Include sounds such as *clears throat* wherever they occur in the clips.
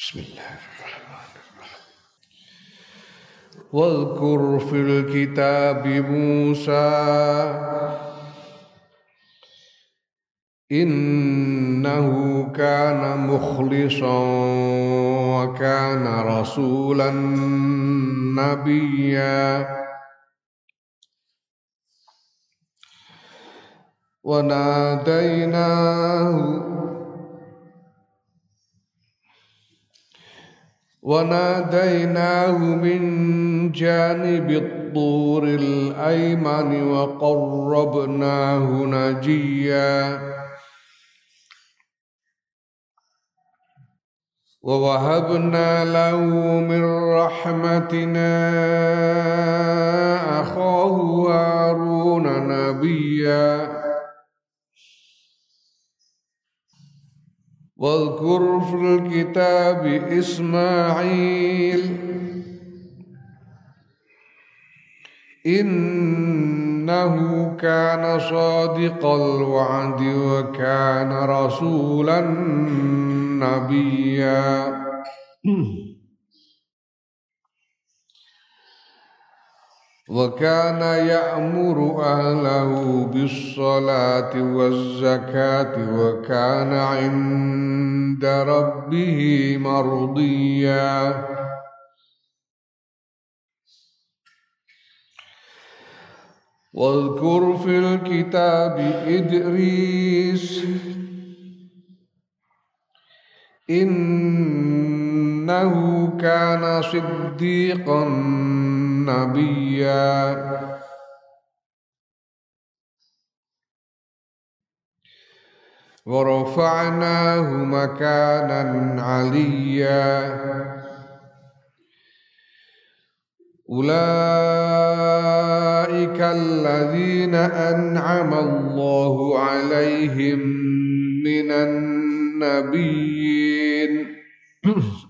بسم الله الرحمن الرحيم. واذكر في الكتاب موسى إنه كان مخلصا وكان رسولا نبيا. وناديناه وناديناه من جانب الطور الأيمن وقربناه نجيا ووهبنا له من رحمتنا أخاه هارون نبيا. واذكر في الكتاب إسماعيل. إنه كان صادق الوعد وكان رسولا نبيا. وكان يأمر أهله بالصلاة والزكاة وكان عند ربه مرضيا. واذكر في الكتاب إدريس إنه كان صديقا نبيا. ورفعناه مكانا عليا. أولئك الذين أنعم الله عليهم من النبيين. *clears throat*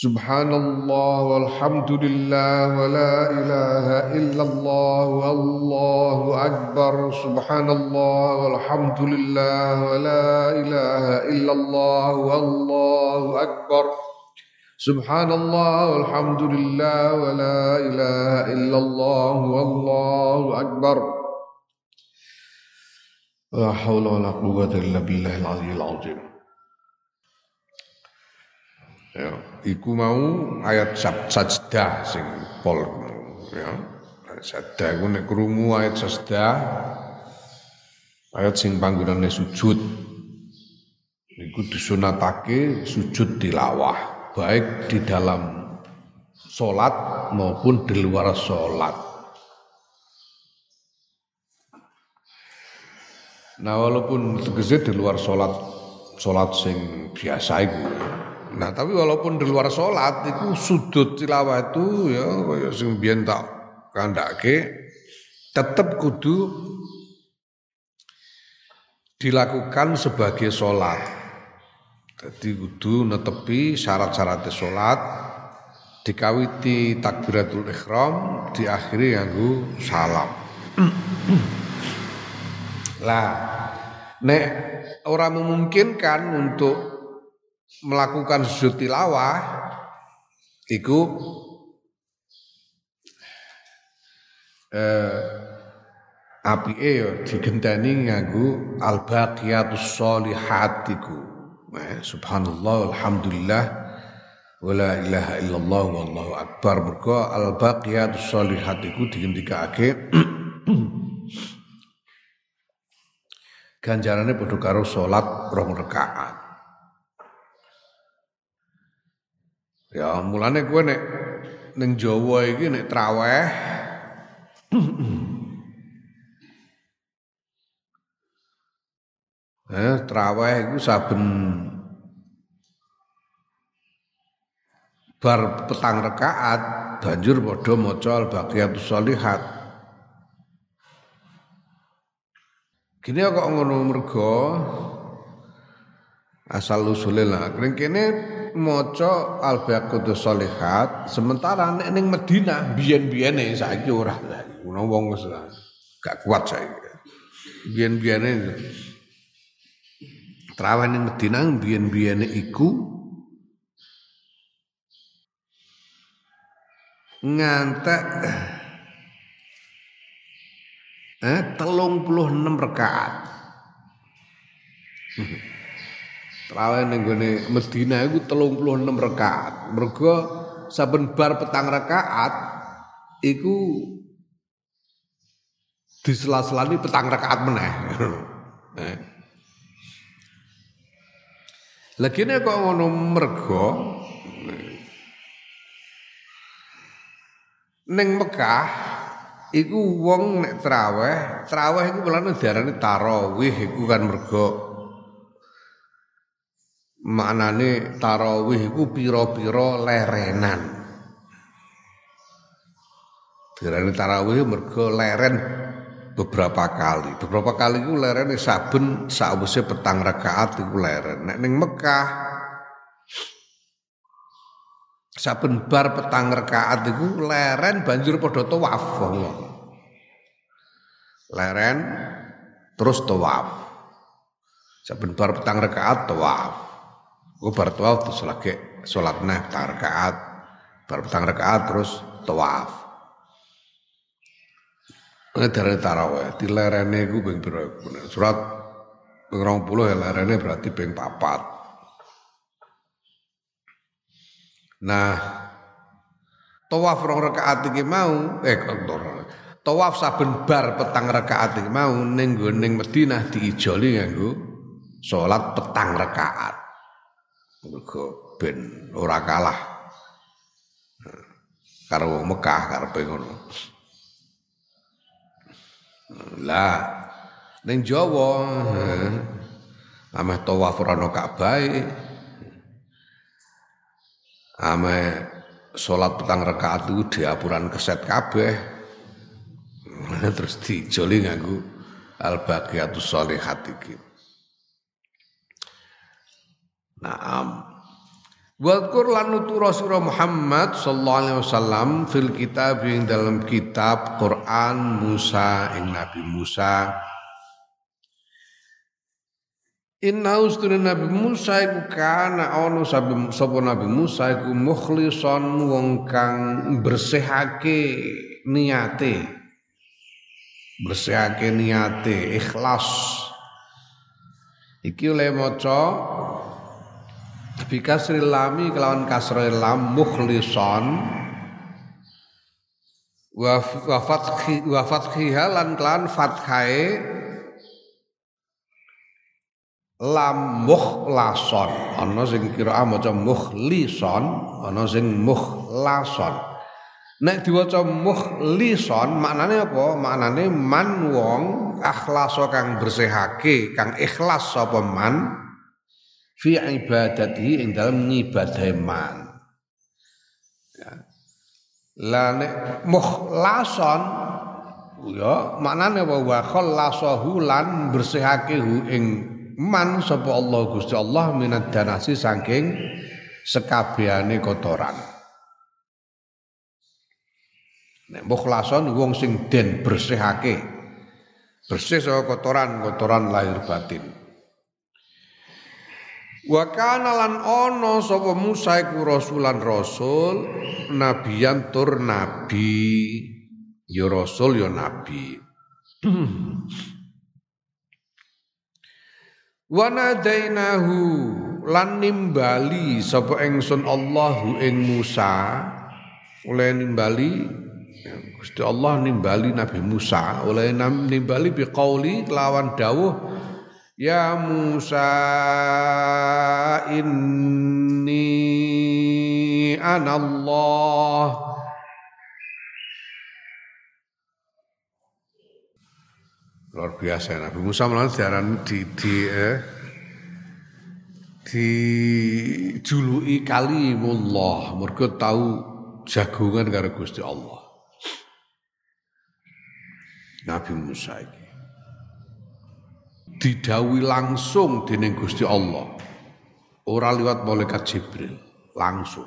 Subhanallah walhamdulillah wa la ilaha illallah akbar. Subhanallah walhamdulillah wa la ilaha illallah akbar. Subhanallah walhamdulillah wa la ilaha illallah akbar. La haula wa la quwwata ya. Iku mau ayat sajdah sing pol. Ya. Sajdah iku nek krungu ayat sajdah ayat sing panggonane sujud. Iku disunatake sujud tilawah baik di dalam salat maupun di luar salat Nah walaupun tegese di luar sholat sholat sing biasa itu Nah, tapi walaupun di luar sholat itu sudut tilawah itu ya kaya sing biyen tak kandhake tetep kudu dilakukan sebagai sholat. Jadi kudu netepi syarat-syarat sholat dikawiti takbiratul ikhram diakhiri nganggo salam. lah nek orang memungkinkan untuk melakukan sujud tilawah iku eh apike ya digenteni nganggo al baqiyatus sholihat eh, subhanallah alhamdulillah wala ilaha illallah wallahu akbar. Mergo al baqiyatus sholihat iku digendikake *clears throat* ganjarane padha karo salat rong rakaat ya mulane kowe nek ning Jawa iki nek traweh *clears throat* eh traweh iku saben bar petang rakaat banjur padha maca al-baqiyatus sholihat. Gini kok ngono mergo asal usule lah. Kene maca al-baqiyatus sholihat sementara nek ning Madinah biyen-biyene saiki ora. Ngono wong gak kuat saiki. Biyen-biyene Terawih ning Madinah biyen-biyene iku ngantek eh telung puluh enam rekaat Terawih ning gone iku telung puluh enam rekaat mergo saben bar petang rakaat iku disela-selani petang rakaat meneh. *laughs* Eh. Lagi kok ngono mergo Neng Mekah iku wong nek traweh, traweh iku mulane diarani tarawih iku kan mergo maknane tarawih iku pira-pira lerenan. Diarani tarawih mergo leren beberapa kali. Beberapa kali iku lerene saben sawise petang rakaat iku leren. Nek ning Mekah saben bar petang rakaat iku leren banjur padha tawaf leren terus tawaf saben bar petang rakaat tawaf bar tawaf terus lagi salat nah petang rakaat bar petang rakaat terus tawaf Ngedare taraweh, di lerene ping pira Surat ping 20 ya lerene berarti ping papat. Nah, tawaf rong rakaat iki mau eh kontor. Tawaf saben bar petang rakaat iki mau ning ning Madinah diijoli nganggo salat petang rakaat. Mergo ben ora kalah. Karo Mekah karepe ngono. Lah ning Jawa eh, ameh tawaf ora ono Ka'bah ame sholat petang rakaat itu diapuran keset kabeh *laughs* terus dijoli nganggo al baqiyatus sholihat iki Naam Wadkur lan nutura Muhammad sallallahu alaihi wasallam fil kitab yang dalam kitab Quran Musa ing Nabi Musa Inna ustune Nabi Musa iku kana ana sapa Nabi Musa iku mukhlison wong kang bersihake niate. Bersihake niate, ikhlas. Iki oleh maca bikasril lami kelawan kasril lam mukhlison wa fathi wa fathiha lan kelan fathae lam mukhlason. Ana sing kira maca mukhlison ana sing mukhlason. Nek diwaca mukhlison maknane apa? Maknane man wong akhlaso kang bersihake kang ikhlas sapa man fi ibadati ing dalem ngibadahi man ya. la nek mukhlason ya maknane wa khallasahu lan bersihake hu ing man sapa Allah Gusti Allah minat danasi saking sekabehane kotoran. Nek mukhlason wong sing den bersihake. Bersih saka kotoran-kotoran lahir batin. Wa kana lan ana sapa Musa iku rasulan rasul, nabiyan tur nabi. Ya rasul ya nabi. *clears throat* Wanadainahu lan nimbali sapa ingsun Allahu ing Musa oleh nimbali Gusti Allah nimbali Nabi Musa oleh nimbali biqauli kelawan dawuh Ya Musa inni anallah. Luar biasa Nabi Musa malah diaran di, di eh, dijuluki kalimullah. Mergo tahu jagongan karo Gusti Allah. Nabi Musa iki didawi langsung dening Gusti Allah. Ora liwat malaikat Jibril langsung.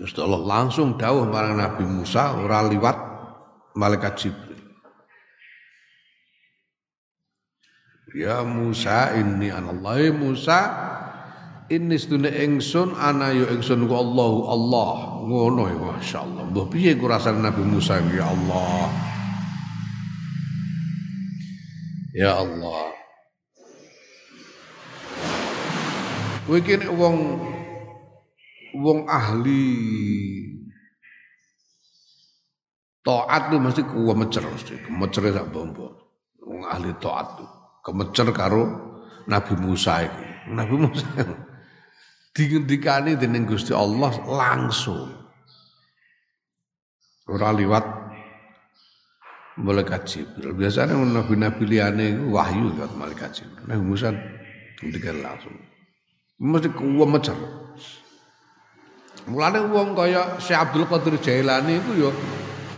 Gusti Allah langsung dawuh marang Nabi Musa ora liwat malaikat Jibril. Ya Musa ini anallah Musa ini sedune ingsun ana yo ingsun ku Allah Allah. Ngono ya masyaallah mbah piye ku rasane Nabi Musa ya Allah Ya Allah iki wong wong ahli taat tuh mesti kuwa mecer mesti mecer sak bombo wong ahli taat tuh kemecer karo Nabi Musa iki. Nabi Musa *laughs* dingendikani dening Gusti Allah langsung. Ora liwat malaikat Jibril. Biasanya nabi-nabi liyane wahyu liwat malaikat Jibril. Nabi Musa dingendikan langsung. Mesti kuwa mecer. Mulane wong kaya Syekh Abdul Qadir Jailani iku ya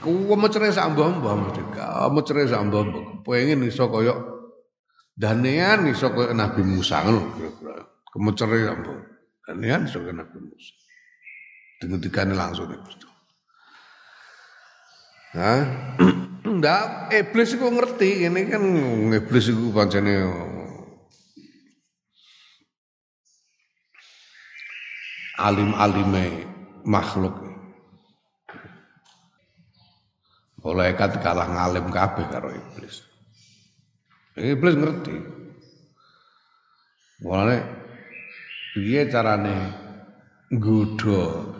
kuwa mecere sak mbah-mbah mesti. Mecere sak mbah-mbah. Pengen iso kaya Danean iso kaya Nabi Musa ngono kira-kira. Kemecere ampun. Danean iso kaya Nabi Musa. Dengan langsung Gusti. Hah? Ndak iblis iku ngerti ini kan iblis iku pancene alim-alime makhluk. Malaikat kalah ngalim kabeh karo iblis. Iblis ngerti. Mulane piye carane nggodha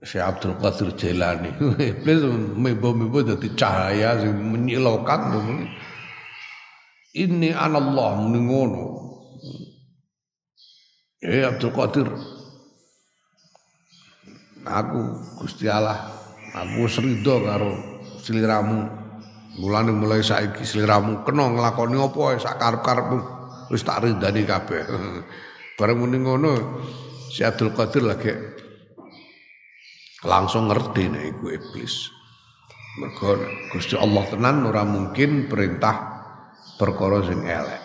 Syekh Abdul Qadir Jailani. *laughs* Iblis membo-membo dadi cahaya sing menyilokan Ini anallah muni ngono. Eh Abdul Qadir Aku Gusti Allah, aku serido karo seliramu. Mulane mulai saiki sliramu kena nglakoni apa sak karep-karepmu wis tak ridani kabeh. *laughs* Bareng muni ngono si Abdul Qadir lagi langsung ngerti nek iku iblis. Mergo Gusti Allah tenan ora mungkin perintah perkara sing elek.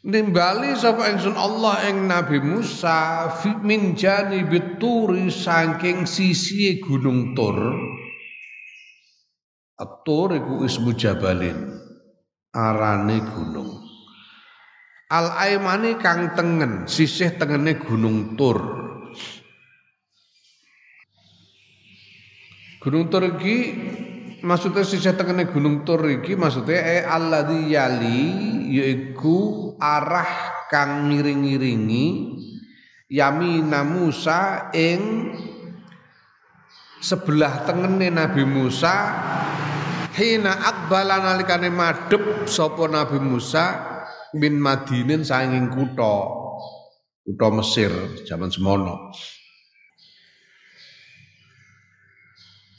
Nimbali sapa ingsun Allah ing Nabi Musa min janibit turi saking sisi gunung Tur At-Tur iku ismu jabalin. Arane gunung. Al-Aimani kang tengen, sisih tengene Gunung Tur. Gunung Tur iki maksudnya sisih tengene Gunung Tur iki maksudnya eh alladzi yali yaiku arah kang ngiring-ngiringi yamina Musa ing sebelah tengene Nabi Musa hina akbala nalikane madhep sapa Nabi Musa min Madinin saking kutha kutha Mesir zaman semono.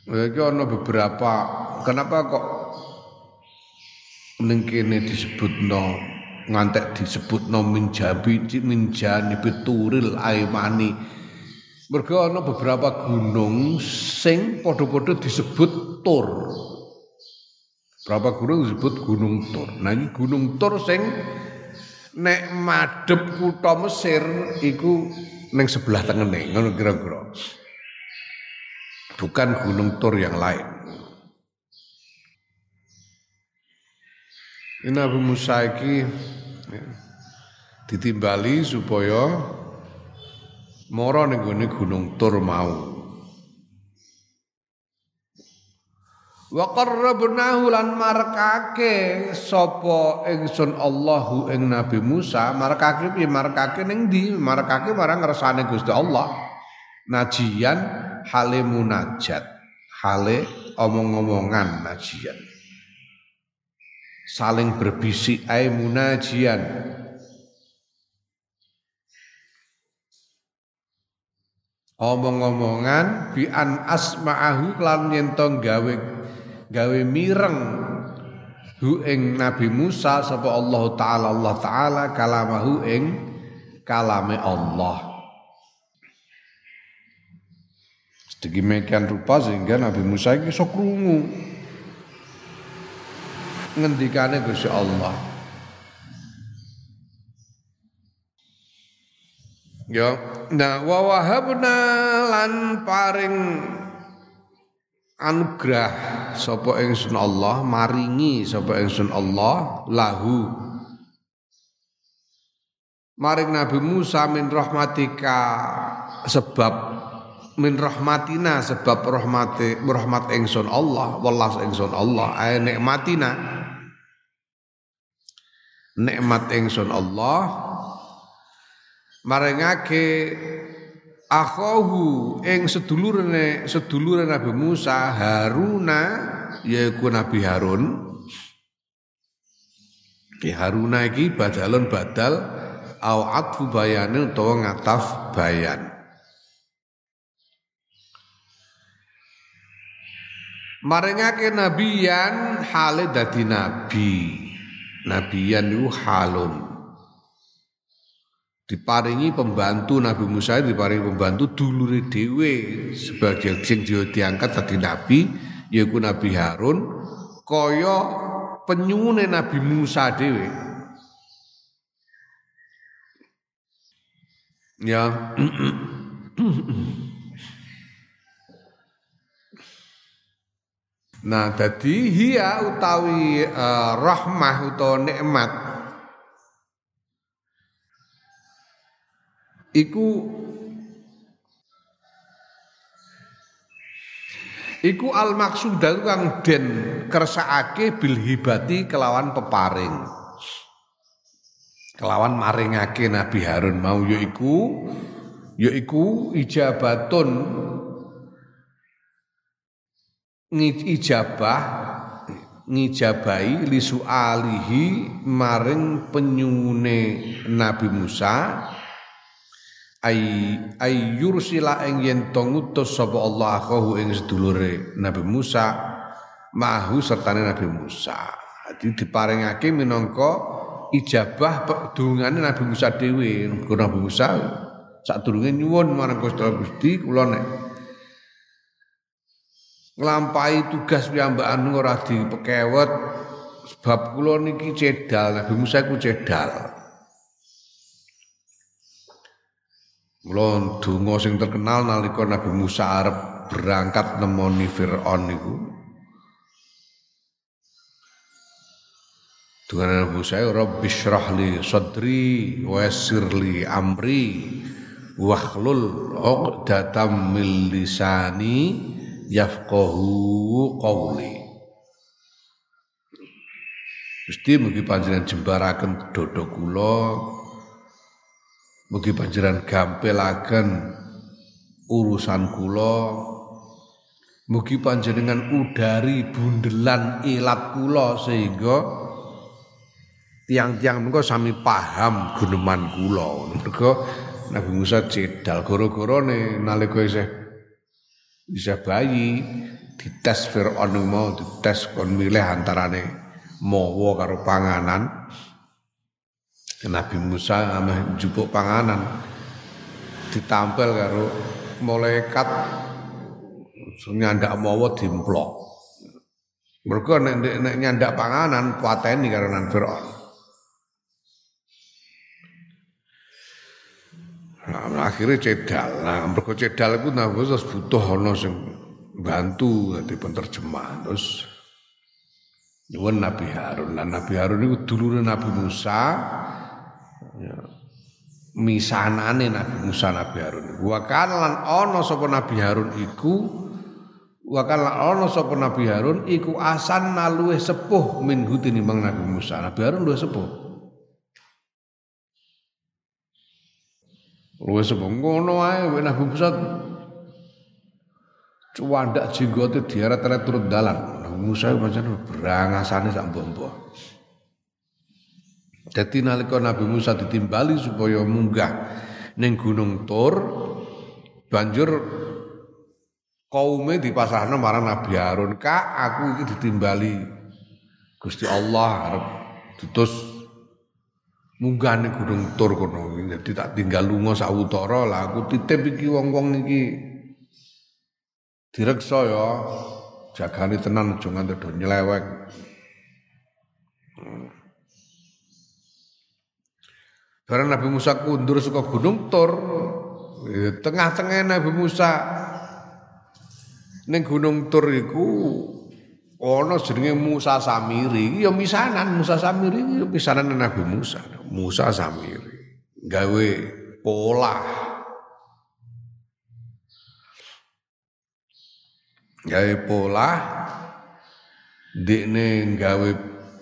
Iki ana beberapa kenapa kok ning kene disebutno ngantek disebutno minjabi minjani beturil aimani mergo ana beberapa gunung sing padha-padha disebut tur Berapa gunung disebut Gunung Tur. Nah ini Gunung Tur sing nek madhep kutha Mesir iku ning sebelah tengene ngono kira-kira. Bukan Gunung Tur yang lain. Ini Abu Musa iki ya, ditimbali supaya moro ning Gunung Tur mau. Wa qarrabnahu lan markake sapa ingsun Allahu ing Nabi Musa, markake piye markake ning ndi? Markake marang ngersane Gusti Allah. Najian hale munajat, hale omong-omongan najian. Saling berbisik ae munajian. Omong-omongan bi an asma'ahu lan yen gawe gawe mireng hu ing Nabi Musa sapa Allah taala Allah taala kalamahu ing kalame Allah Sedemikian rupa sehingga Nabi Musa iki iso krungu ngendikane Gusti Allah. Ya, nah wa wahabna lan paring anugerah sapa ingsun Allah maringi sapa ingsun Allah lahu maring Nabi Musa min rahmatika sebab min rahmatina sebab rahmati rahmat ingsun Allah wallas ingsun Allah. Ay nikmatina. Nikmat ingsun Allah. Maringake akhahu ing sedulurane sedulure Nabi Musa Haruna yaiku Nabi Harun. Ki Haruna iki badalun badal au atfu bayane utawa ngataf bayan Maringake nabiyan hale dadi nabi. Nabiyan niku halun. Diparingi pembantu Nabi Musa diparingi pembantu dulure dhewe. Sebagai sing diangkat dadi nabi yaiku Nabi Harun kaya penyune Nabi Musa dhewe. Ya *clears throat* Nah, jadi hia utawi uh, rahmah utawa nikmat. Iku iku al maksudah kang den kersakake bil hibati kelawan peparing. Kelawan maringake Nabi Harun mau yaiku yaiku ijabatun ijabah ngijabai lisu alihi maring penyune Nabi Musa ay ay yursila ing yen to sapa Allah akahu ing sedulure Nabi Musa mahu sertane Nabi Musa. Jadi diparingake minangka ijabah dungane Nabi Musa dhewe. Nabi Musa sadurunge nyuwun marang Gusti kula nek nglampahi tugas piyambakan ora dipekewet sebab kula niki cedal Nabi Musa ku cedal. Mula donga sing terkenal nalika Nabi Musa arep berangkat nemoni Firaun niku. Dengan Nabi Musa Rabbi syrah li sadri wa yassir li amri wahlul 'uqdatam min lisani yafqahu qawli. Gusti mugi panjenengan jembaraken dodo kula Mugi panjenengan gampelaken urusan kula. Mugi panjenengan udari bundelan ilat kula sehingga tiang-tiang menika sami paham guneman kula. Mergo Nabi Musa cedal gara-garane nalika isih bisa bayi dites Fir'aun mau dites kon milih antarane mawa karo panganan Nabi Musa ameh jupuk panganan ditampil karo malaikat nyandak mawa dimplok. Mergo nek, nyandak panganan pateni karo Firaun. Nah, akhirnya cedal. Nah, mergo cedal iku Nabi Musa butuh ana sing bantu dadi penterjemah. Terus nyuwun Nabi Harun. Nah, Nabi Harun itu dulure Nabi Musa ya. misanane Nabi Musa Nabi Harun wa kana lan ana Nabi Harun iku wa kana ana Nabi Harun iku asan naluwe sepuh min tinimbang Nabi Musa. Nabi Harun luwih sepuh. Sepuh ngono ae Nabi Musa cuandak jenggote diaret-aret turut dalan. Musa pancen berangasane sak mbok Jadi nalika Nabi Musa ditimbali supaya munggah ning Gunung Tur banjur kaume dipasrahno marang Nabi Harun, "Kak, aku iki ditimbali Gusti Allah arep ditus munggah ning Gunung Tur kono. Dadi tak tinggal lunga sawetara lah aku titip iki wong-wong iki direksa ya. Jagani tenan aja nganti do nyelewek." Nabi Musa kundur suka gunung Tur. Tengah-tengah Nabi Musa ning gunung Tur iku ana jenenge Musa Samiri. Ya misanan Musa Samiri ya misanan Nabi Musa. Musa Samiri. Gawe pola. Gawe pola. Dikne gawe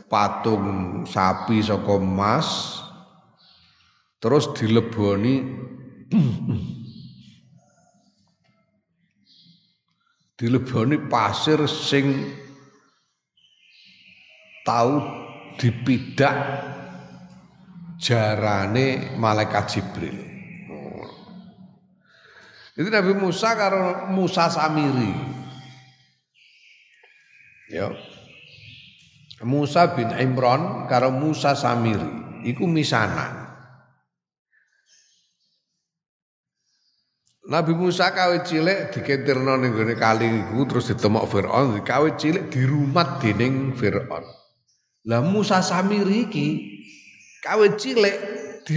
patung sapi saka emas. Terus dileboni. Dileboni pasir sing tahu dipidak jarane malaikat Jibril. Itu Nabi Musa karo Musa Samiri. Ya. Musa bin Imran karo Musa Samiri iku misanan. Nabi Musa kawit cilik diketirno ning gone kali iku terus ditemok Firaun, kawit cilik dirumat dening Firaun. Lah Musa Samiri iki kawit cilik di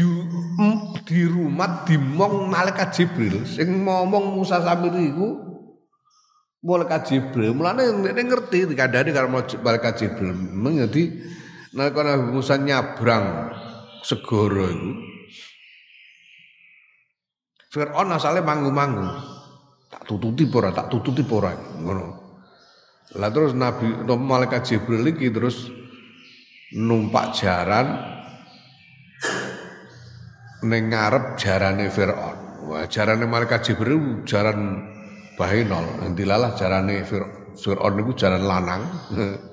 dirumat dimong malaikat Jibril sing ngomong Musa Samiri iku malaikat Jibril. Mulane nek ngerti dikandani karo malaikat Jibril. Mengerti nalika Nabi Musa nyabrang segara iku Fir'aun asalnya manggu-manggu. Tak tututi pora, tak tututi pora. Ngono. Lah terus Nabi malaikat Jibril iki terus numpak jaran ning ngarep jarane Firaun. Wah, jarane malaikat Jibril jaran bahinol. Dilalah jarane Firaun niku jaran lanang. *laughs*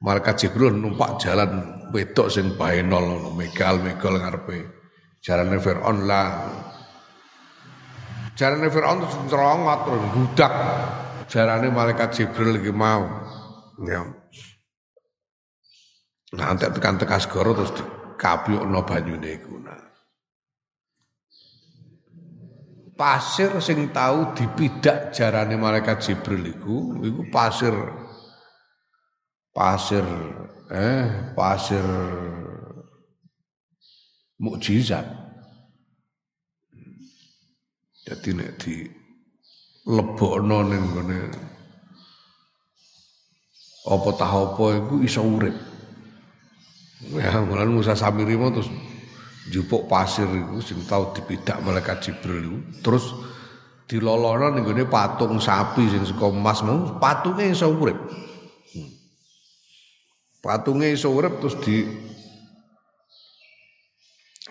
malaikat Jibril numpak jalan wedok sing bahinol megal-megal ngarepe. Jarane Firaun lah Jarane Firaun terus cerongot terus budak. Jarane malaikat Jibril iki mau. Ya. Nah, antek tekan tekan segara terus dikabyukno banyune iku. Nah. Pasir sing tahu dipidak jarane malaikat Jibril iku, iku pasir pasir eh pasir mukjizat. Jadi nek di lebokno ning gone apa tah apa iku iso urip. Ya, mulan Musa Samiri mau terus jupuk pasir iku sing tau dipidak malaikat Jibril iku. Terus dilolono ning patung sapi sing saka emas mau patunge iso urip. Hmm. Patunge iso urip terus di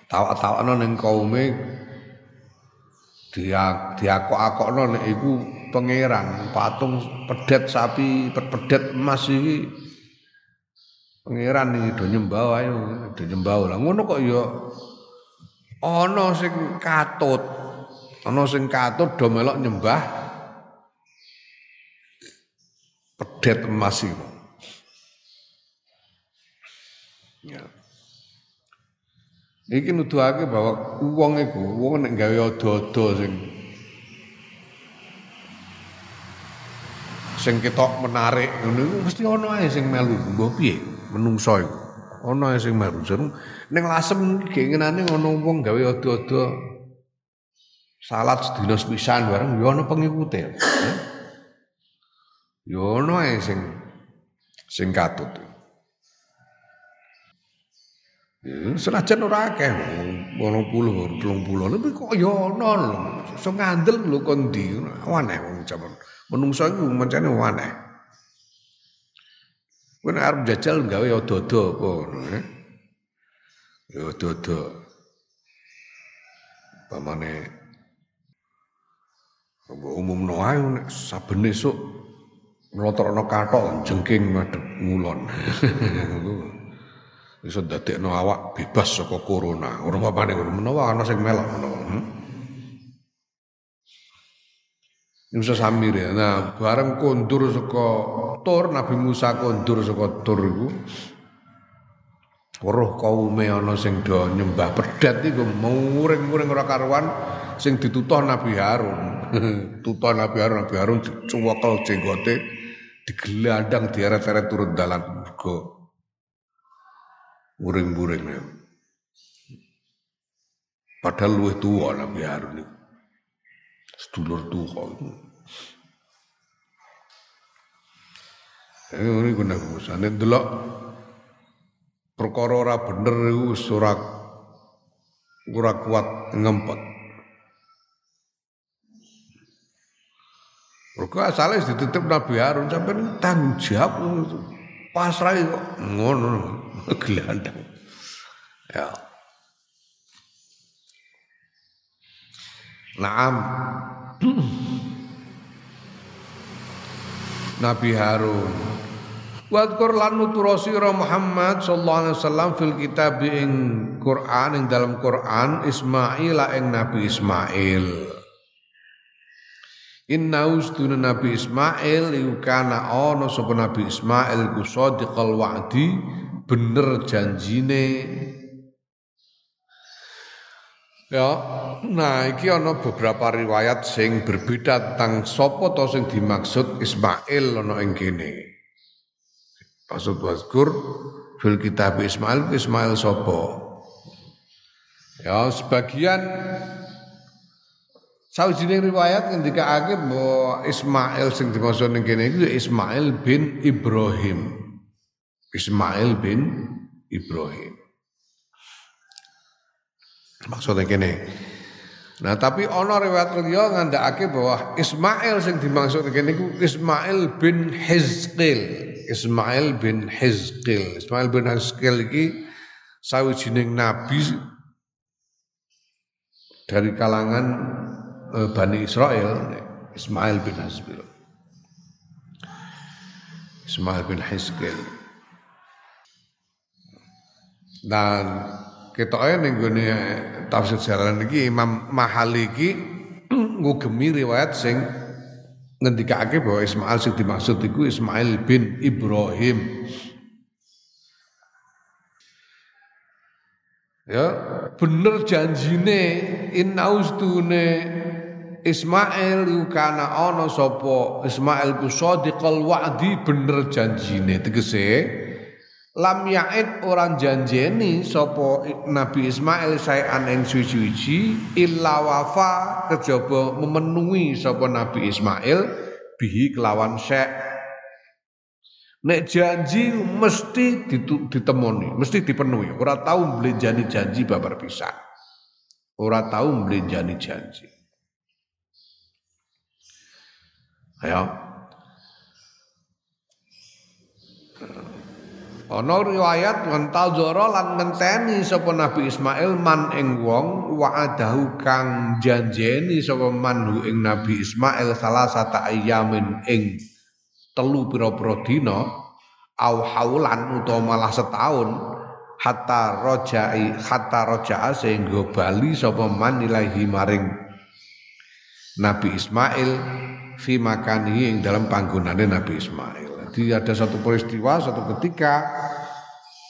tawa-tawakno ning kaume dia diakok-akokno nek iku pangeran patung pedet sapi pedet emas iki pangeran iki do nyembah ae do nyembah lah. Ngono kok ya. Ana sing katut. Ana sing katut do melok nyembah pedet emas iku ya. Iki nuduhake bahwa wong iku wong nek gawe ada-ada sing sing ketok menarik ngono iku mesti ana ae sing melu. Mbah piye menungso iku. Ana sing melu. Ning lasem gengenane ana wong gawe ada-ada salat sedina sepisan bareng ya ana pengikute. Ya ana sing sing katut. Senajan ora akeh 80 30 tapi kok ya ono lho. So ngandel lho kon ndi. Aneh wong jaman. Menungso iku mencane aneh. Kowe arep jajal gawe odo-odo apa ngono ya. Ya odo-odo. Pamane umum no ae nek saben esuk mlotrokno kathok jengking madhep ngulon. *laughs* iso dadekno awak bebas saka corona. Ora apa-apane menawa ana sing melok ngono. Hmm? Musa Samir ya. Nah, bareng kondur saka tur Nabi Musa kondur saka tur iku Weruh kaume ana sing do nyembah pedat iku muring-muring ora karuan sing ditutuh Nabi Harun. *laughs* tutuh Nabi Harun, Nabi Harun dicuwekel jenggote digelandang dieret-eret turun dalan mergo Muring-muring. Padahal luwih tuwa Nabi Harun itu. Sedulur tuwa itu. Eh ini guna Musa. Nek delok perkara ora bener iku ora ora kuat ngempet. Mergo asale ditutup Nabi Harun sampai tanggung jawab pasrah kok ngono *laughs* gelandang. Ya. Naam. Nabi Harun. Wadkur lan nutura Muhammad sallallahu alaihi wasallam fil kitab ing Quran ing dalam Quran Ismail ing Nabi Ismail. Inna ustuna Nabi Ismail iku kana ana sapa Nabi Ismail ku sadiqal wa'di bener janjine Ya, nah iki ana beberapa riwayat sing berbeda tentang sapa to sing dimaksud Ismail ana ing kene. Maksud wazkur fil kitab Ismail Ismail sapa? Ya, sebagian Sawijining riwayat ngendikake bahwa Ismail sing dimaksud ning kene iku Ismail bin Ibrahim. Ismail bin Ibrahim. Maksudnya kene. Nah, tapi ana riwayat liya ngandhakake bahwa Ismail sing dimaksud kene iku Ismail bin Hizqil. Ismail bin Hizqil. Ismail bin Hizqil iki sawijining nabi dari kalangan Eh, Bani Israel Ismail bin Hasbil Ismail bin Hizkil dan ketoke ning gone tafsir jalan iki Imam Mahali iki *clears throat* ngugemi riwayat sing ngendikake bahwa Ismail sing dimaksud Ismail bin Ibrahim. Ya bener janjine inaustune Ismail kana ana sapa? Ismail ku sadiqal wa'di bener janjine. Tegese lam ya'id orang janjeni sapa Nabi Ismail saean ing suci-suci illa wafa kejaba memenuhi sapa Nabi Ismail bihi kelawan syek Nek janji mesti ditemoni, mesti dipenuhi. Ora tahu mblenjani janji babar pisan. Ora tahu mblenjani janji. Ya. Ana riwayat ngentazara lan ngenteni sapa Nabi Ismail man ing wong wa'adahu kang janjeni sapa manhu ing Nabi Ismail salah satu ayamin ing telu pira-pira dina au haulan utawa malah setahun hatta rojai hatta roja'a sehingga bali sapa man ilahi maring Nabi Ismail fi makani yang dalam panggonane Nabi Ismail. Jadi ada satu peristiwa satu ketika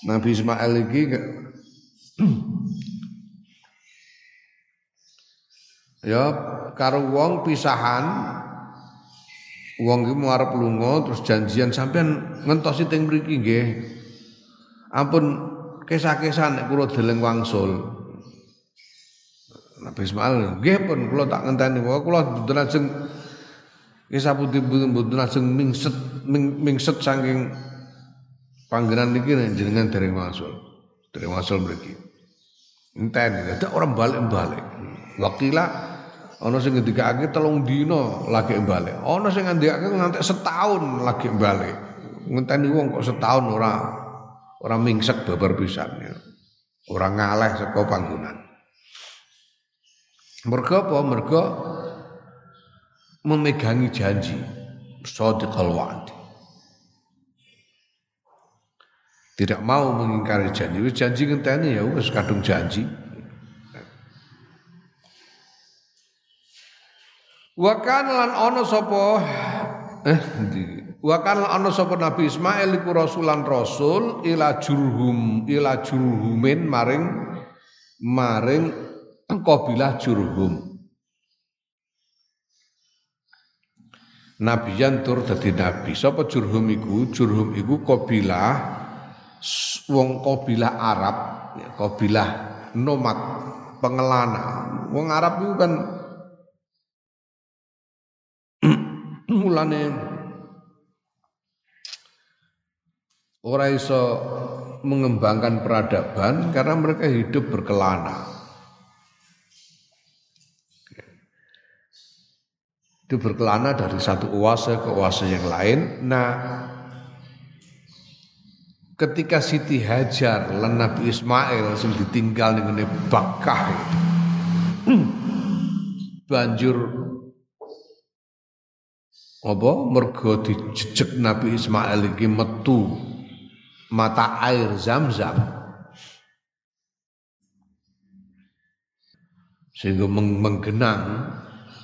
Nabi Ismail ini ya karo wong pisahan wong iki arep lunga terus janjian sampean ngentosi teng mriki nggih. Ampun kesah-kesah nek kula deleng wangsul. Nabi Ismail nggih pun kula tak ngenteni wae kula ajeng Kisah putih mboten langsung mingset ming, mingset saking panggenan niki jenengan dereng masuk. dari wasal mriki. Enteni, ada orang balik-balik. Wakila ana sing ngendikake telung dina lagi balik. Ana sing ngendikake nganti setahun lagi balik. Ngenteni wong kok setahun ora ora mingsek babar pisan ya. Ora ngaleh saka panggonan. Mergo apa? Mergo memegangi janji. Shadiqal wa'di. Tidak mau mengingkari janji. Wis janji ngenteni ya wis kadung janji. Wa kana lan eh Wa kana ana Nabi Ismail iku rasulan rasul ila jurhum ila jurhumin maring maring kabilah jurhum. Nabiyan tur dadi nabi. Sapa jurhum iku? Jurhum iku kabilah wong kabilah Arab, ya, kabilah nomad, pengelana. Wong Arab itu kan *clears throat* mulane ora iso mengembangkan peradaban karena mereka hidup berkelana. Itu berkelana dari satu oase ke oase yang lain. Nah, ketika Siti Hajar lan Nabi Ismail sing ditinggal ning Bakkah banjur apa mergo dijejek Nabi Ismail iki metu mata air Zam-Zam sehingga menggenang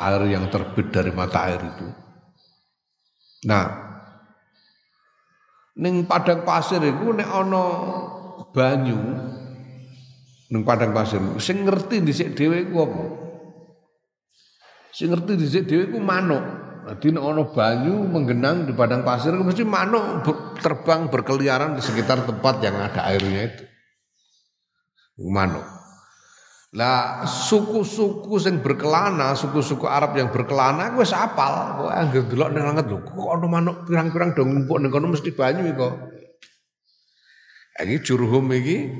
air yang terbit dari mata air itu. Nah, ning padang pasir iku nek ana banyu ning padang pasir sing ngerti dhisik dhewe iku apa? Sing ngerti dhisik dhewe iku manuk. Dadi nek ana banyu menggenang di padang pasir mesti manuk terbang berkeliaran di sekitar tempat yang ada airnya itu. Manuk lah suku-suku sing berkelana, suku-suku Arab yang berkelana wis apal. Kok anggere delok ning langit lho, kok ana manuk pirang-pirang dong ngumpuk ning kono mesti banyu kok. Ini Jurhum ini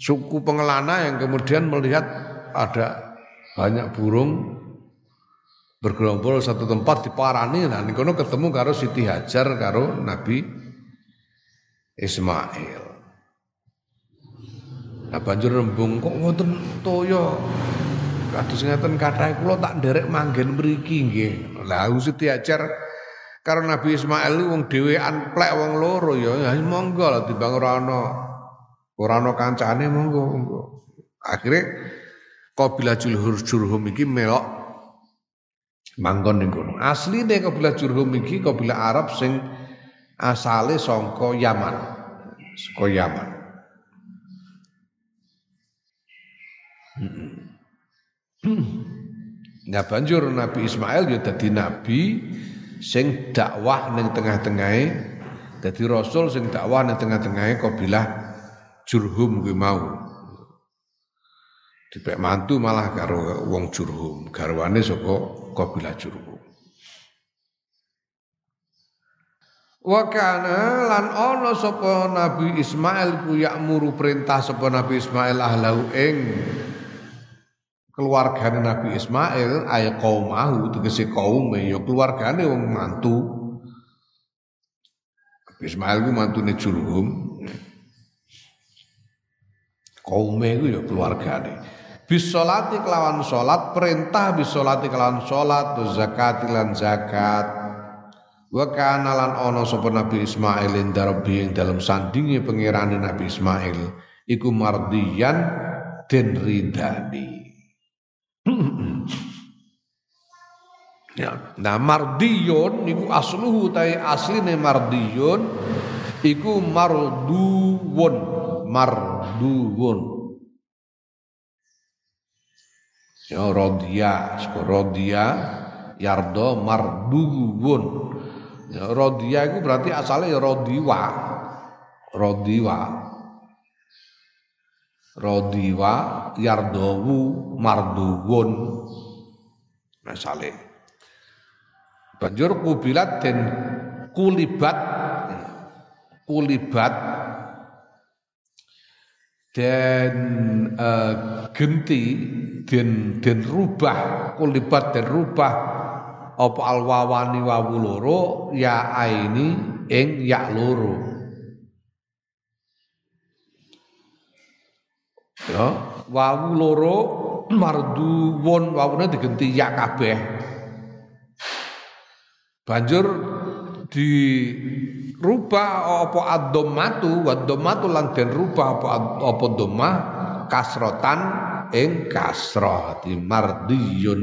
suku pengelana yang kemudian melihat ada banyak burung bergerombol satu tempat di Parani nah kono ketemu karo Siti Hajar karo Nabi Ismail. Nah banjur rembung kok ngoten toya. Kados ngeten kathah kula tak nderek manggen mriki nggih. Lah Siti Hajar karo Nabi Ismail wong dhewean plek wong loro ya, ya monggo lah timbang ora ana ora ana kancane monggo monggo. Akhire kabilah Julhur Jurhum iki melok manggon ning kono. Asline kabilah Jurhum iki kabilah Arab sing asale saka Yaman. Saka Yaman. *clears throat* Nah banjur Nabi Ismail ya dadi nabi sing dakwah ning tengah-tengahe dadi rasul sing dakwah ning tengah-tengahe kabilah Jurhum kuwi mau. Dipek mantu malah karo wong Jurhum, garwane saka kabilah Jurhum. Wa kana lan ana sapa Nabi Ismail ku yakmuru perintah sapa Nabi Ismail ahlahu ing keluargane Nabi Ismail ay qaumahu tegese kaume ya keluargane wong mantu. Nabi Ismail ku mantune Jurhum kaume ku ya keluargane. Bisolati kelawan salat perintah bisolati kelawan salat zakat lan zakat. Wa kana lan ana sapa Nabi Ismail indarbi ing dalam sandinge pangerane Nabi Ismail iku mardiyan den ridani ya, nah mardiyun niku asluhu tai asline mardiyun iku marduwun. Marduwun. Ya rodia. Rodia yardo marduwun. Ya rodia itu berarti asalnya ya rodiwa. Rodiwa. Rodiwa yardowu marduwun. Misale banjur kubilat dan kulibat. Kulibat. Dan uh, genti den den rubah. Kulibat den rubah. Apa alwawani wawu loro ya aini ing ya loro. Ya wawu loro marduwon wawune digenti ya kabeh banjur di rubah apa ad-dhammatu wa lan den rubah apa apa dhammah kasrotan ing kasrah di mardiyun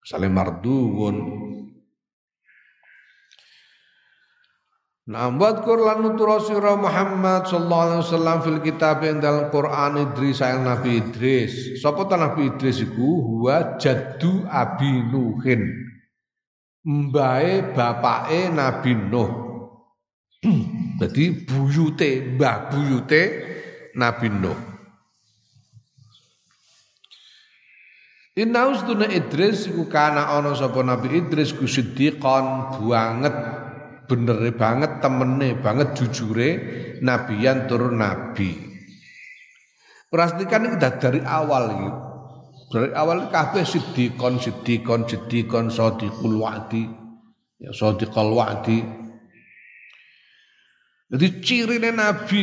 misale marduun Nah, buat Quran nutur sira Muhammad sallallahu alaihi wasallam fil kitab yang dalam Quran Idris sayang Nabi Idris. Sapa Nabi Idris iku huwa jaddu Abi Nuhin. Mbae bapake Nabi Nuh. *clears throat* Jadi buyute, mbah buyute Nabi Nuh. Inna ustuna Idris iku kana ana sapa Nabi Idris ku siddiqan banget benere banget temene banget jujure nabiyan turun nabi. Pastikan iki dari awal iki. Dari awal kabeh siddiqon siddiqon siddiqon sadiqul wa'di ya sadiqul wa'di jadi ciri Nabi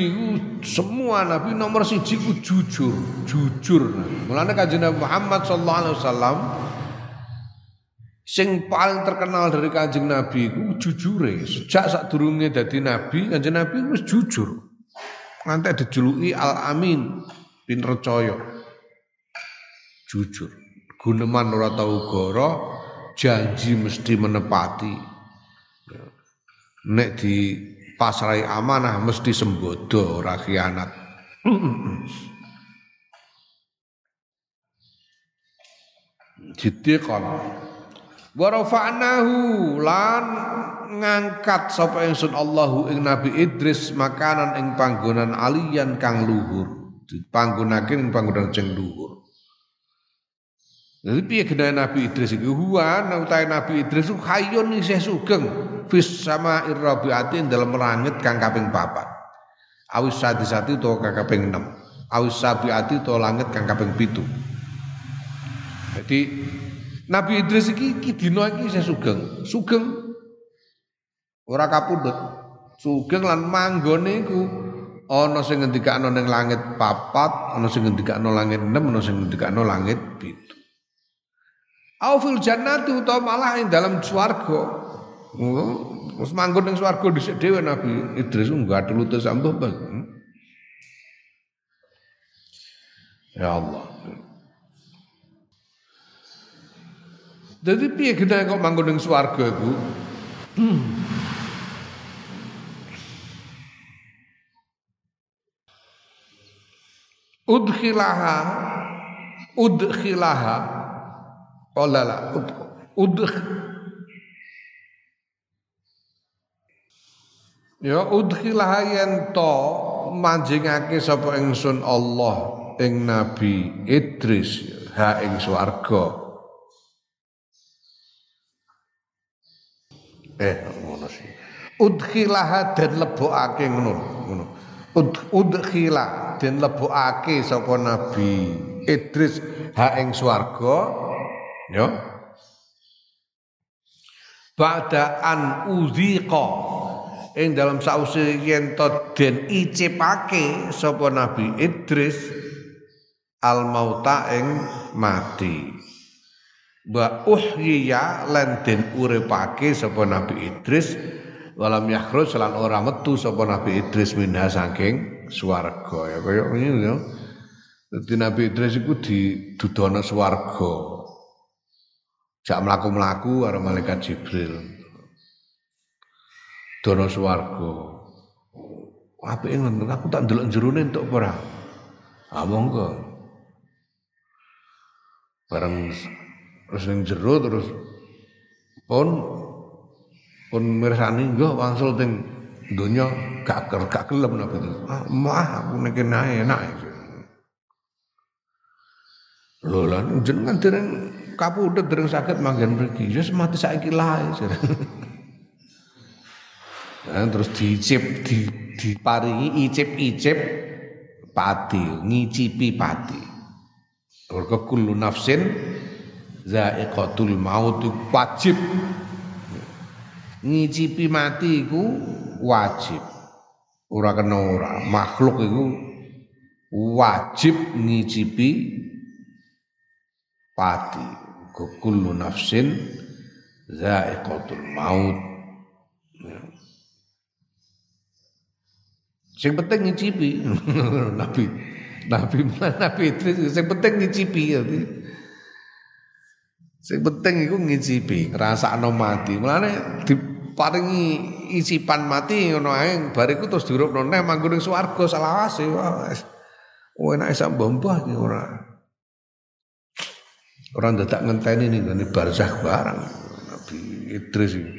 semua Nabi nomor siji ku jujur, jujur. Mulane kanjeng Muhammad sallallahu alaihi wasallam sing paling terkenal dari kanjeng Nabi ku jujure. Sejak saat durunge dadi Nabi, kanjeng Nabi wis jujur. Nganti dijuluki Al Amin bin Recaya. Jujur. Guneman ora tau goro, janji mesti menepati. Nek di pasrai amanah mesti sembodo ora khianat. Jiddiqan. Wa rafa'nahu lan ngangkat sapa ingsun Allahu ing Nabi Idris makanan ing panggonan aliyan kang luhur. Panggonake ing panggonan sing luhur. Jadi piye genane Nabi Idris iku huwa utahe Nabi Idris ku hayyun isih sugeng fis sama irrabiati dalam langit kang kaping papat. Awis sati-sati utawa kang kaping 6. Awis sabiati utawa langit kang kaping 7. Jadi Nabi Idris iki iki dina iki isih sugeng, sugeng. Ora kapundhut. Sugeng lan manggone iku ana sing ngendikakno ning langit papat, ana sing ngendikakno langit 6, ana sing ngendikakno langit 7. Au fil jannati utawa malah ing dalam swarga. Wis manggon ning swarga dhisik dhewe Nabi Idris enggak ada lutut sambuh hmm? Ya Allah. Jadi piye kita kok manggon ning swarga iku? Hmm. Udkhilaha udkhilaha Qala la udh Ya udkhilah yen to manjingake sapa ingsun Allah ing Nabi Idris ha ing swarga. Eh ngono sih. Udkhilah den lebokake ngono ngono. Udkhilah den lebokake sapa Nabi Idris ha ing swarga Ya. Ba'da an udhiqa ing dalam sause yen to den icipake sapa Nabi Idris al mauta ing mati. Wa uhyiya lan den uripake sapa Nabi Idris walam yakhruj lan ora metu sapa Nabi Idris minha saking swarga ya kaya ngene ya. Dadi Nabi Idris iku didudono swarga. Jak melaku-melaku karo malaikat Jibril. Dono swarga. Apike ngono, aku tak ndelok jerone entuk ora? Ah monggo. Bareng terus ning terus pun pun mirsani nggo wangsul teng donya gak gak gelem nabi itu. Ah, mah aku nek enak. Lho lan jenengan dereng kapundhut dereng saged manggen mriki. Ya mati saiki lae. *laughs* Nah, terus diicip di diparingi icip-icip pati, ngicipi pati. Mergo kullu nafsin zaiqatul maut wajib ngicipi mati iku wajib ora kena ora makhluk iku wajib ngicipi pati kullu nafsin zaiqatul maut. Sing penting ngicipi. *laughs* Nabi nabi nabi Idris sing penting ngicipi sing penting iku ngicipi ngrasakno mati. Mulane diparingi isipan mati ngono ae bariku terus dirupno neh manggon ning swarga selawase wis. Oh enake sak mbah iki ora ora dadak ngenteni ning gone barzakh barang Nabi Idris. Iki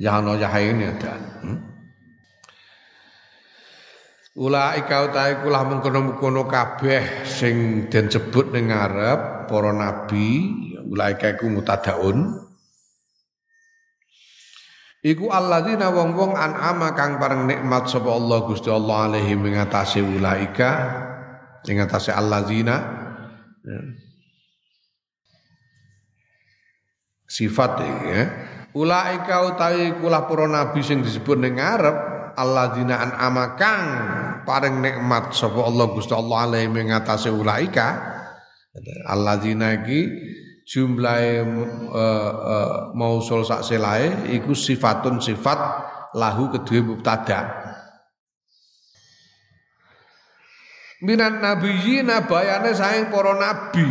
*clears throat* ya ya ini ada. Hmm? Ulaika utahe kulah mengkono-mengkono kabeh sing den sebut ning ngarep para nabi, ulaika iku mutadaun. Iku alladzina wong-wong an'ama kang pareng nikmat sapa Allah Gusti Allah alaihi mengatasi ulaika ing atase alladzina ya. sifat ya. Ulaika utahe kulah para nabi sing disebut ning ngarep alladzina an'ama kang paring nikmat sapa Allah Gusti Allah alaihi mengatasi ulaika alladzina iki jumlahe uh, uh, mausul sak selae iku sifatun sifat lahu kedue mubtada minan nabiyina bayane saing para nabi.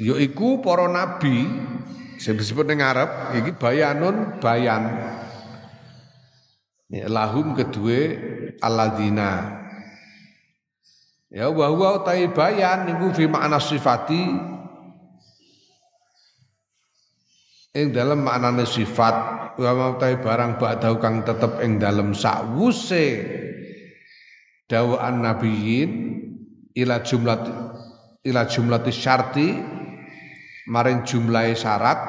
Yaiku para nabi sing disebut ning Arab iki bayanun bayan. Ya, lahum kedua alladzina. Ya wa huwa utai bayan niku fi makna sifati. Ing dalam maknane sifat wa utai barang ba'dahu kang tetep ing dalam sakwuse dawaan nabiyin ila jumlah ila jumlati syarti maring jumlahe syarat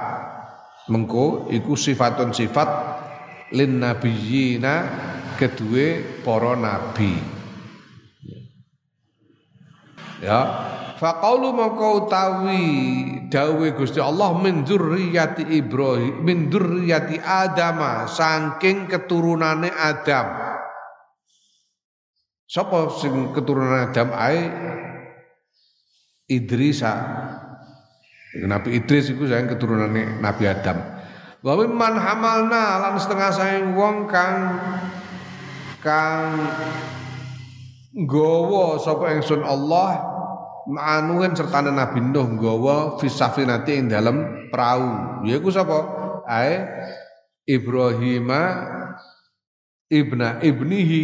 mengko iku sifatun sifat lin nabiyina kedue para nabi. Ya. Faqaulu mongko utawi dawuhe Gusti Allah min dzurriyyati Ibrahim min dzurriyyati Adam saking keturunane Adam Sapa sing keturunan Adam ae Idrisa Nabi Idris itu saya keturunannya Nabi Adam Wa man hamalna lan setengah saing wong kang kang nggawa sapa ingsun Allah ma'anuhen serta Nabi Nuh nggawa fi safinati ing dalem perahu. Yaiku sapa? Ae ibna ibnihi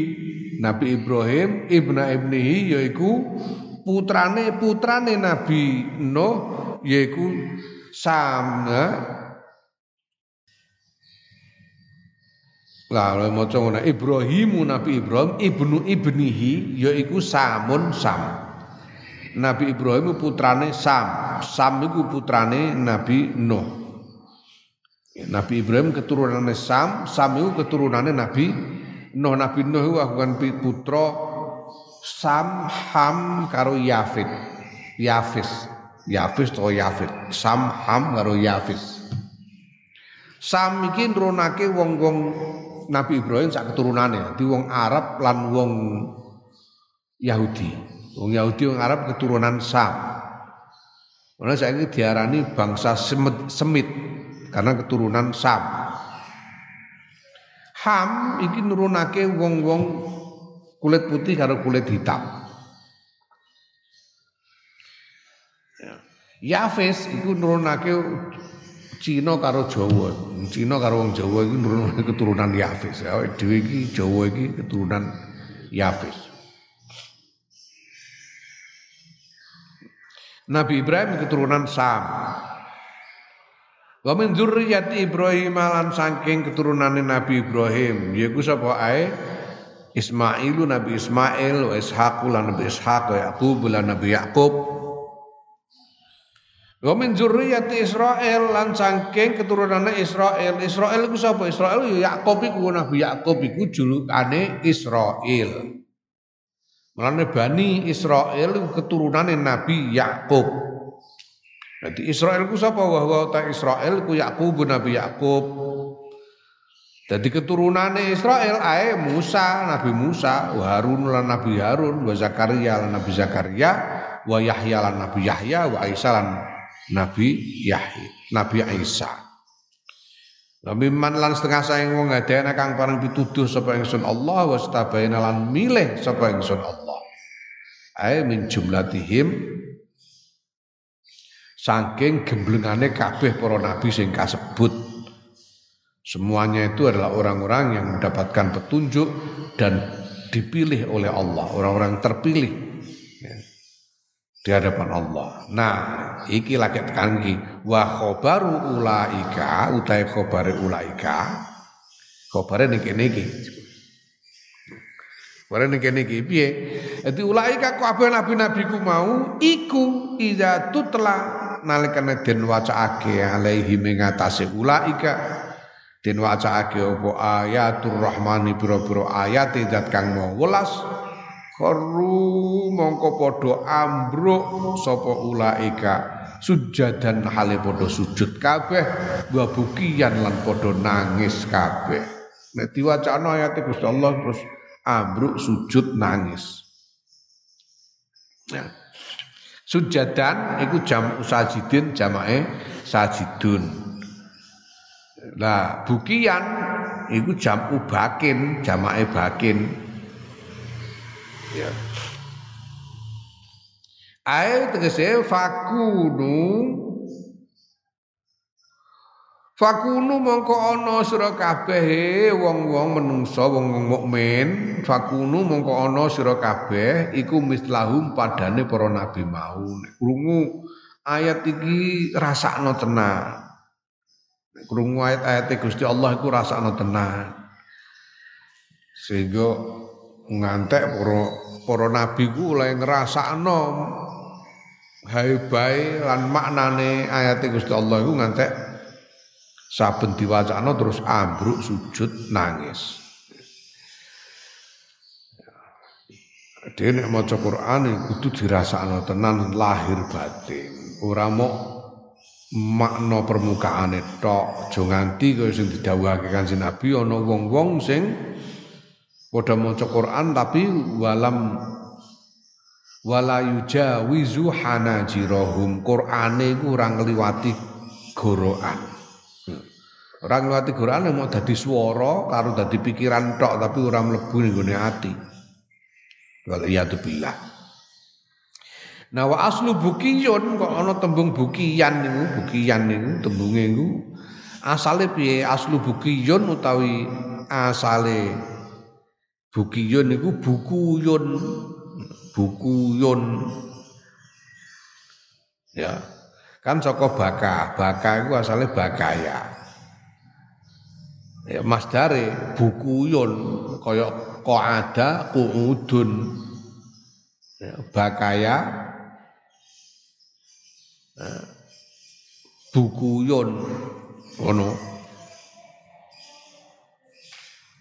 Nabi Ibrahim ibna ibnihi yaiku putrane putrane Nabi Nuh yaiku Sam Lah oleh maca ngono Ibrahim Nabi Ibrahim ibnu ibnihi yaiku Samun Sam. Nabi Ibrahim putrane Sam. Sam iku putrane Nabi Nuh. Nabi Ibrahim keturunannya Sam, Sam itu keturunannya Nabi Nuh. Nabi Nuh kan putra Sam, Ham karo Yafid. Yafis. Yafis atau Yafid. Sam, Ham karo Yafis. Sam iki nurunake wong-wong Nabi Ibrahim sak keturunannya di wong Arab lan wong Yahudi. Wong Yahudi wong Arab keturunan Sam. Saya ini diarani bangsa semit, semit karena keturunan Sam. Ham iki nurunake wong-wong kulit putih karo kulit hitam. Ya. Yafes iku nurunake Cina karo Jawa. Cina karo wong Jawa iki nurunan keturunan Yafis. Awake dhewe iki Jawa iki keturunan Yafis. Nabi Ibrahim keturunan Sam. Wa min dzurriyyati Ibrahim lan saking keturunane Nabi Ibrahim yaiku sapa ae Ismailu Nabi Ismail wa Ishaq lan Nabi Ishaq wa Yaqub lan Nabi Yaqub Wa min zurriyyati Israel lan saking keturunane Israel. Israel iku sapa? Israel ya Yakub iku Nabi Yakub iku julukane Israel. Mulane Bani Israel iku keturunane Nabi Yakub. Jadi Israel ku sapa? Wa wa ta Israel ku Yakub Nabi Yakub. Jadi keturunane Israel ae Musa, Nabi Musa, wa Harun lan Nabi Harun, wa Zakaria lan Nabi Zakaria, wa Yahya lan Nabi Yahya, wa Isa lan Nabi Yahya, Nabi Isa. Nabi man lan setengah saing wong ngadene kang parang pituduh sapa ingsun Allah wa stabaina lan milih sapa ingsun Allah. Ae min jumlatihim saking gemblengane kabeh para nabi sing kasebut. Semuanya itu adalah orang-orang yang mendapatkan petunjuk dan dipilih oleh Allah, orang-orang terpilih di hadapan Allah. Nah, iki lagi tekan iki wa khobaru ulaika utai khobare ulaika. Khobare niki niki. Khobare niki niki piye? Dadi ulaika kabeh nabi-nabi ku mau iku iza tutla nalikane den wacaake alaihi mengatasi ulaika den wacaake apa ayatur rahmani pira-pira ayat zat kang mau welas Karu mongko padha ambruk sapa ulaika sujadan hale padha sujud kabeh wa bukian lan padha nangis kabeh. Nek diwacana ayat Gusti Allah terus ambruk sujud nangis. Ya. Sujadan iku jam sajidin jamake sajidun. Lah bukian iku jam ubakin jamake bakin. Ya. Ae tegese fakunu Fakunu mongko ana sira kabeh wong-wong menungsa wong mukmin, fakunu mongko ana sira kabeh iku mislahum padane para nabi mau. Krungu ayat iki rasakno tenan. Krungu ayat-ayat Gusti Allah iku rasakno tenan. Sehingga ngantek para para nabi ku oleh ngrasakno haibai lan maknane ayat Gusti Allah iku ngantek saben diwacana terus ambruk sujud nangis. Dene nek maca Quran kudu dirasakno tenan lahir batin. Ora mok makna permukaane tok, aja nganti kaya sing didhawuhake Kanjeng Nabi ana wong-wong sing Padha maca Quran tapi walam wala yujawizu hanajirahum Qur'ane iku ora ngliwati gorokan. Ora ngliwati gorokan mau dadi swara karo dadi pikiran tok tapi ora mlebu ning gone ati. Wal iyadu. Nah wa aslu bukiyun kok ana tembung bukiyan niku, bukiyan niku tembunge niku asale piye? Aslu bukiyun utawi asale Bukiyun niku bukuyun. Bukuyun. Ya. Kan saka baka, baka iku asale bakaya. Ya masdare bukuyun kaya qaada qu'udun. Ya, bakaya ya, bukuyun ngono.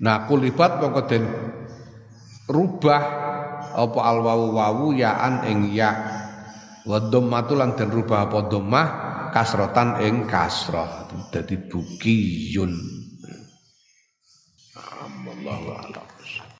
Nah kulibat mongko den rubah apa al wawu yaan ing ya wa dhammatu den rubah apa dhammah kasrotan ing kasrah dadi bukiyun Allah.